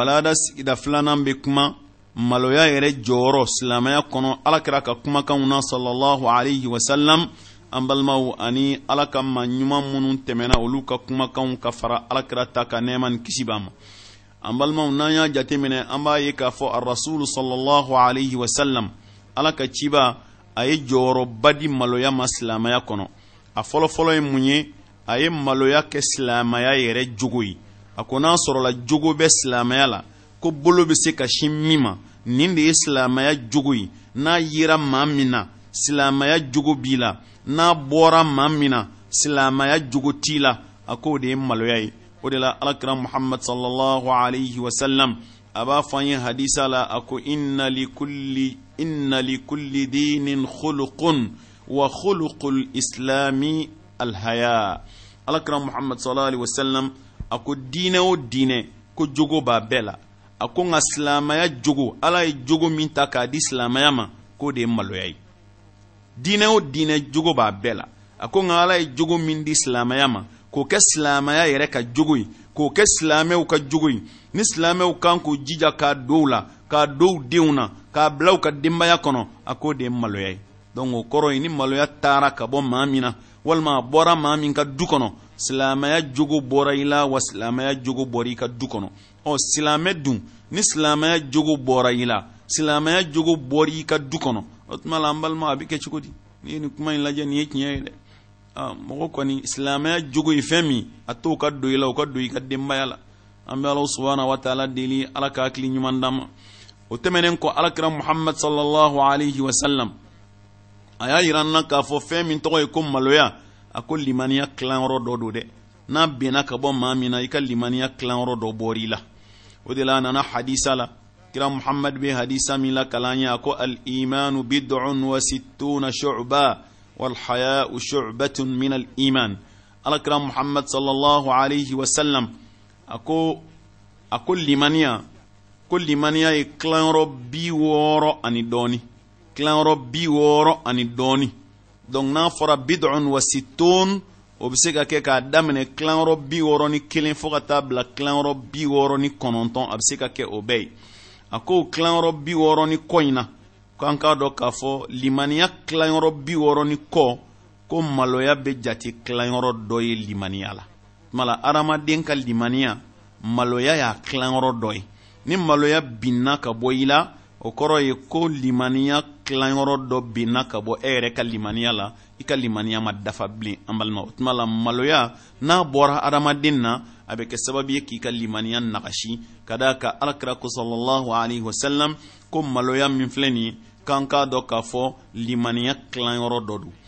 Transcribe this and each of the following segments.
balada sigida filanan bɛ kuma maloya yɛrɛ jɔyɔrɔ silamɛya kɔnɔ alakira ka kumakanw na sallallahu alaihi wasallam an balimaw ani ala ka ma ɲuman minnu tɛmɛna olu ka kumakanw ka fara alakira ta ka nɛɛma ni kisi b'a ma an balimaw n'an y'a jateminɛ an b'a ye k'a fɔ arasulu sallallahu alaihi wasallam ala ka ciba a ye jɔyɔrɔba di maloya ma silamɛya kɔnɔ a fɔlɔfɔlɔ ye mun ye a ye maloya kɛ silamaya yɛrɛ jogo ye a ko n'a sɔrɔla jogo bɛ silamaya la ko bolo bɛ se ka sin min ma nin de ye silamaya jogo ye n'a yera maa min na silamaya jogo b'i la n'a bɔra maa min na silamaya jogo t'i la a k'o de ye maloya ye o de la alakira muhamadu sallallahu alaihi wasallam a b'a fɔ an ye hadisa la a ko inna likulli inna likulli dinin khuluqun wa khuluqul islami alhaya alakira muhammad sallallahu alaihi wasallam a ko diinɛ o diinɛ ko jogo b'a bɛɛ la a ko nka silamaya jogo ala ye jogo min ta k'a di silamaya ma k'o de ye maloya ye diinɛ o diinɛ jogo b'a bɛɛ la a ko nka ala ye jogo min di silamaya ma k'o kɛ silamaya yɛrɛ ka jogo ye k'o kɛ silamɛw ka jogo ye ni silamɛw kan k'o jija k'a dow la k'a dow denw na k'a bila u ka denbaya kɔnɔ a k'o de ye maloya ye donc o kɔrɔ ye ni maloya taara ka bɔ maa min na walima a bɔra maa min ka du kɔnɔ silamɛya jogo bɔra i la wa silamɛya jogo bɔra i ka du kɔnɔ ɔ silamɛ dun ni silamɛya jogo bɔra i la silamɛya jogo bɔra i ka du kɔnɔ o tuma la an balima a bɛ kɛ cogo di n'i ye nin kuma in lajɛ nin ye tiɲɛ ye dɛ mɔgɔ kɔni silamɛya jogo ye fɛn min a t'o ka don i la o ka don i ka denbaya la an bɛ ala subahana wa taala deli ala ka hakili ɲuman d'an ma o tɛmɛnen kɔ alakira muhammad sallallahu alaihi wa sallam a y'a yira na k'a fɔ fɛn min tɔgɔ ye ko maloya a ko limaniya tilanyɔrɔ dɔ don dɛ n'a benna ka bɔ maa min na i ka limaniya tilanyɔrɔ dɔ bɔr'i la o de la a nana hadisa la kira muhammad bɛ hadisa min la kalan ye a ko al imanu bid'un wa sittuna shu'ba wal haya'u shu'batun min al iman alakira muhammad sallallahu alaihi wa sallam a ko a ko limaniya ko limaniya ye tilayɔrɔ bi wɔɔrɔ ani dɔɔni tilayɔrɔ bi wɔɔrɔ ani dɔɔni donc n'a fɔra bidɔn wa siton o bɛ se ka kɛ k'a daminɛ tilayɔrɔ bi wɔɔrɔ ni kelen fo ka taa bila tilayɔrɔ bi wɔɔrɔ ni kɔnɔntɔn a bɛ se ka kɛ o bɛɛ ye a ko tilayɔrɔ bi wɔɔrɔ ni kɔ in na k'an k'a dɔn k'a fɔ limaniya tilayɔrɔ bi wɔɔrɔ ni kɔ ko maloya bɛ jate tilayɔrɔ dɔ ye limaniya la mala aramaden ka limaniya maloya y'a tilayɔrɔ dɔ ye ni maloya binna ka bɔ i la o kɔrɔ ye ko limaniya tilayɔrɔ dɔ binna ka bɔ e yɛrɛ ka limaniya la i ka limaniya ma dafa bilen an balima o tuma la maloya n'a bɔra adamaden na a bɛ kɛ sababu ye k'i ka limaniya nagasi ka d'a ka alakira ko sɔlɔlɔhu alayhi wa sallam ko maloya min filɛ nin ye k'an k'a dɔn k'a fɔ limaniya tilayɔrɔ dɔ don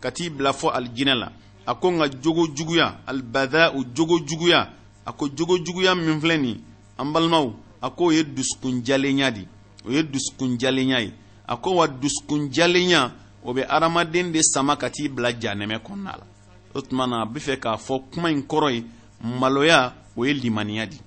ka t'i bila fɔ alijinɛ la a ko nka jogo juguya alibada u jogo juguya a ko jogo juguya min filɛ nin an balimaw a ko o ye dusukun jalenya de o ye dusukun jalenya ye a ko wa dusukun jalenya o bɛ adamaden de sama ka t'i bila janɛmɛ kɔnɔna la o tuma na a bɛ fɛ k'a fɔ kuma in kɔrɔ ye maloya o ye limaniya de ye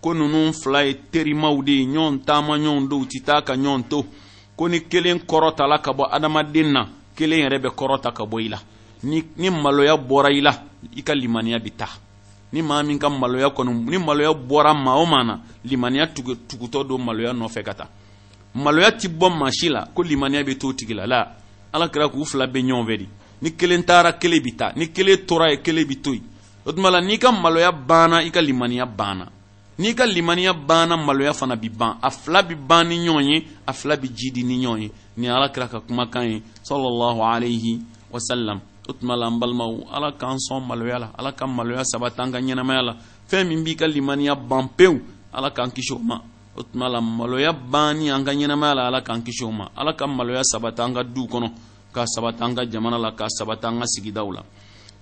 ko ninnu fila ye terimaw de ye ɲɔgɔn taama ɲɔgɔn don u tɛ taa ka ɲɔgɔn to ko ni kelen kɔrɔtala ka bɔ adamaden na kelen yɛrɛ bɛ kɔrɔta ka bɔ i la ni ni maloya bɔra i la i ka limaniya bɛ taa ni maa min ka maloya kɔni ni maloya bɔra maa o maa na limaniya tugutɔ don maloya nɔfɛ ka taa maloya tɛ bɔ maa si la ko limaniya bɛ to tigi la la ala kɛra k'u fila bɛ ɲɔgɔn fɛ de ni kelen taara kelen bɛ taa ni kelen tora ye kelen bɛ to yen o tuma la n'i ka maloya banna i ka limaniya banna n'i ka limaniya banna maloya fana bi ban a fila bi ban ni ɲɔgɔn ye a fila bi ji di ni ɲɔgɔn ye nin ala kira ka kumakan ye sallallahu alayhi wa sallam o tuma la an balimaw ala k'an sɔn maloya la ala ka maloya sabati an ka ɲɛnamaya la fɛn min b'i ka limaniya ban pewu ala k'an kisi o ma o tuma la maloya banni an ka ɲɛnamaya la ala k'an kisi o ma ala ka maloya sabati an ka duw kɔnɔ ka sabati an ka jamana la ka sabati an ka sigidaw la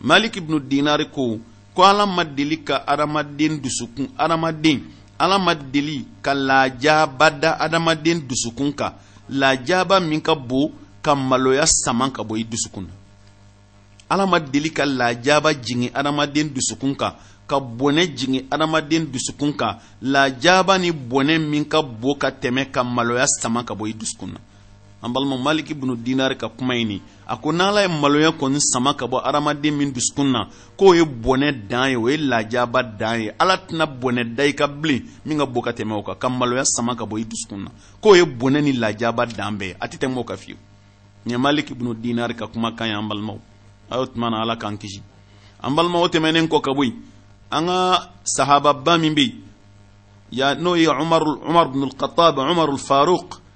malik ibnu dinari ko ko ala ma deli ka adamaden dusukun adamaden ala ma deli ka lajaba da adamaden dusukun kan lajaba min ka bon ka maloya saman ka bɔ i dusukun na ala ma deli ka lajaba jigin adamaden dusukun kan ka bɔnɛ jigin adamaden dusukun kan lajaba ni bɔnɛ min ka bon ka tɛmɛ ka maloya saman ka bɔ i dusukun na an balima maliki bunu dinari ka kuma ɲini a ko n'ala ye maloya kɔni sama ka bɔ adamaden min dusukun na k'o ye bɔnɛ dan ye o ye lajaba dan ye ala tɛna bɔnɛ da i ka bilen min ka bo ka tɛmɛ o kan ka maloya sama ka bɔ i dusukun na k'o ye bɔnɛ ni lajaba dan bɛɛ a tɛ tɛmɛ o kan fiyewu nin ye maliki bunu dinari ka kuma kan ye an balimaw a y'o tuma na ala k'an kisi an balimaw tɛmɛnen kɔ ka bɔ yen an ka sahababa min bɛ yen ya n'o ye umaru umaru bin al-khattab umaru faruq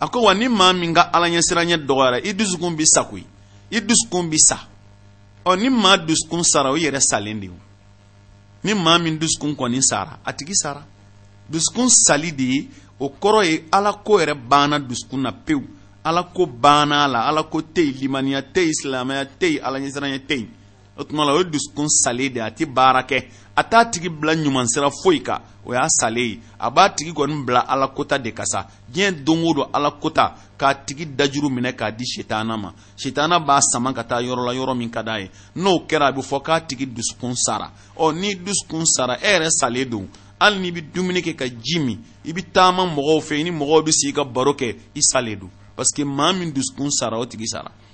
a ko wa ni maa min ka ala ɲɛsiranyɛ dɔgɔyara i dusukun bi sa koyi i dusukun bi sa ɔ ni maa dusukun sara o yɛrɛ salen de ye ni maa min dusukun kɔni sara a tigi sara dusukun sali de ye o kɔrɔ ye ala ko yɛrɛ banna dusukun na pewu ala ko banna a la ala ko tɛ yen limaniya tɛ yen silamɛya tɛ yen ala ɲɛsiranyɛ tɛ yen o tuma la o ye dusukun salen de a tɛ baara kɛ a t'a tigi bila ɲuman sira foyi kan o y'a salen ye a b'a tigi kɔni bila ala kota de ka sa diɲɛ don o don ala kota k'a tigi dajuru minɛ k'a di sitana ma sitana b'a sama ka taa yɔrɔ la yɔrɔ min ka d'a ye n'o kɛra a bɛ fɔ k'a tigi dusukun sara ɔ ni dusukun sara e yɛrɛ salen don hali n'i bɛ dumuni kɛ ka ji min i bɛ taama mɔgɔw fɛ i ni mɔgɔw bɛ sigi ka baro kɛ i salen don parce que maa min dusukun sara o tigi sara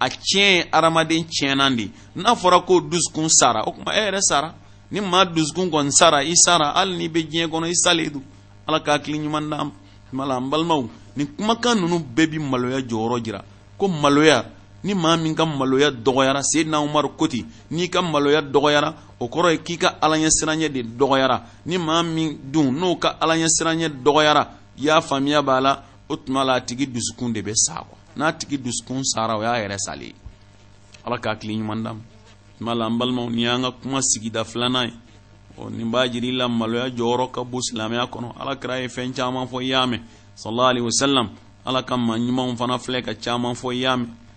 a tiɲɛ adamaden tiɲɛnan de n'a fɔra ko dusukun sara o tuma e yɛrɛ sara ni maa dusukun kɔni sara i sara hali n'i bɛ diɲɛ kɔnɔ i salen don ala ka hakili ɲuman d'an ma la an balimaw nin kumakan ninnu bɛɛ bi maloya jɔyɔrɔ jira ko maloya ni maa min ka maloya dɔgɔyara seydina umaru ko ten n'i ka maloya dɔgɔyara o kɔrɔ ye k'i ka alaɲɛ siranyɛ de dɔgɔyara ni maa min dun n'o ka alaɲɛ siranyɛ dɔgɔyara i y'a faamuya b'a la o tuma la a tigi dusukun de bɛ sa kɔ n'a tigi dusukun sara o y'a yɛrɛ salen ala k'a tile ɲuman d'a ma tuma la an balimaw ni y'an ka kuma sigida filanan ye ɔ nin b'a jiri la maloya jɔyɔrɔ ka bon silamɛya kɔnɔ ala kira ye fɛn caman fɔ i y'a mɛn sallallahu alaihi wasallam ala ka maa ɲumanw fana filɛ ka caman fɔ i y'a mɛn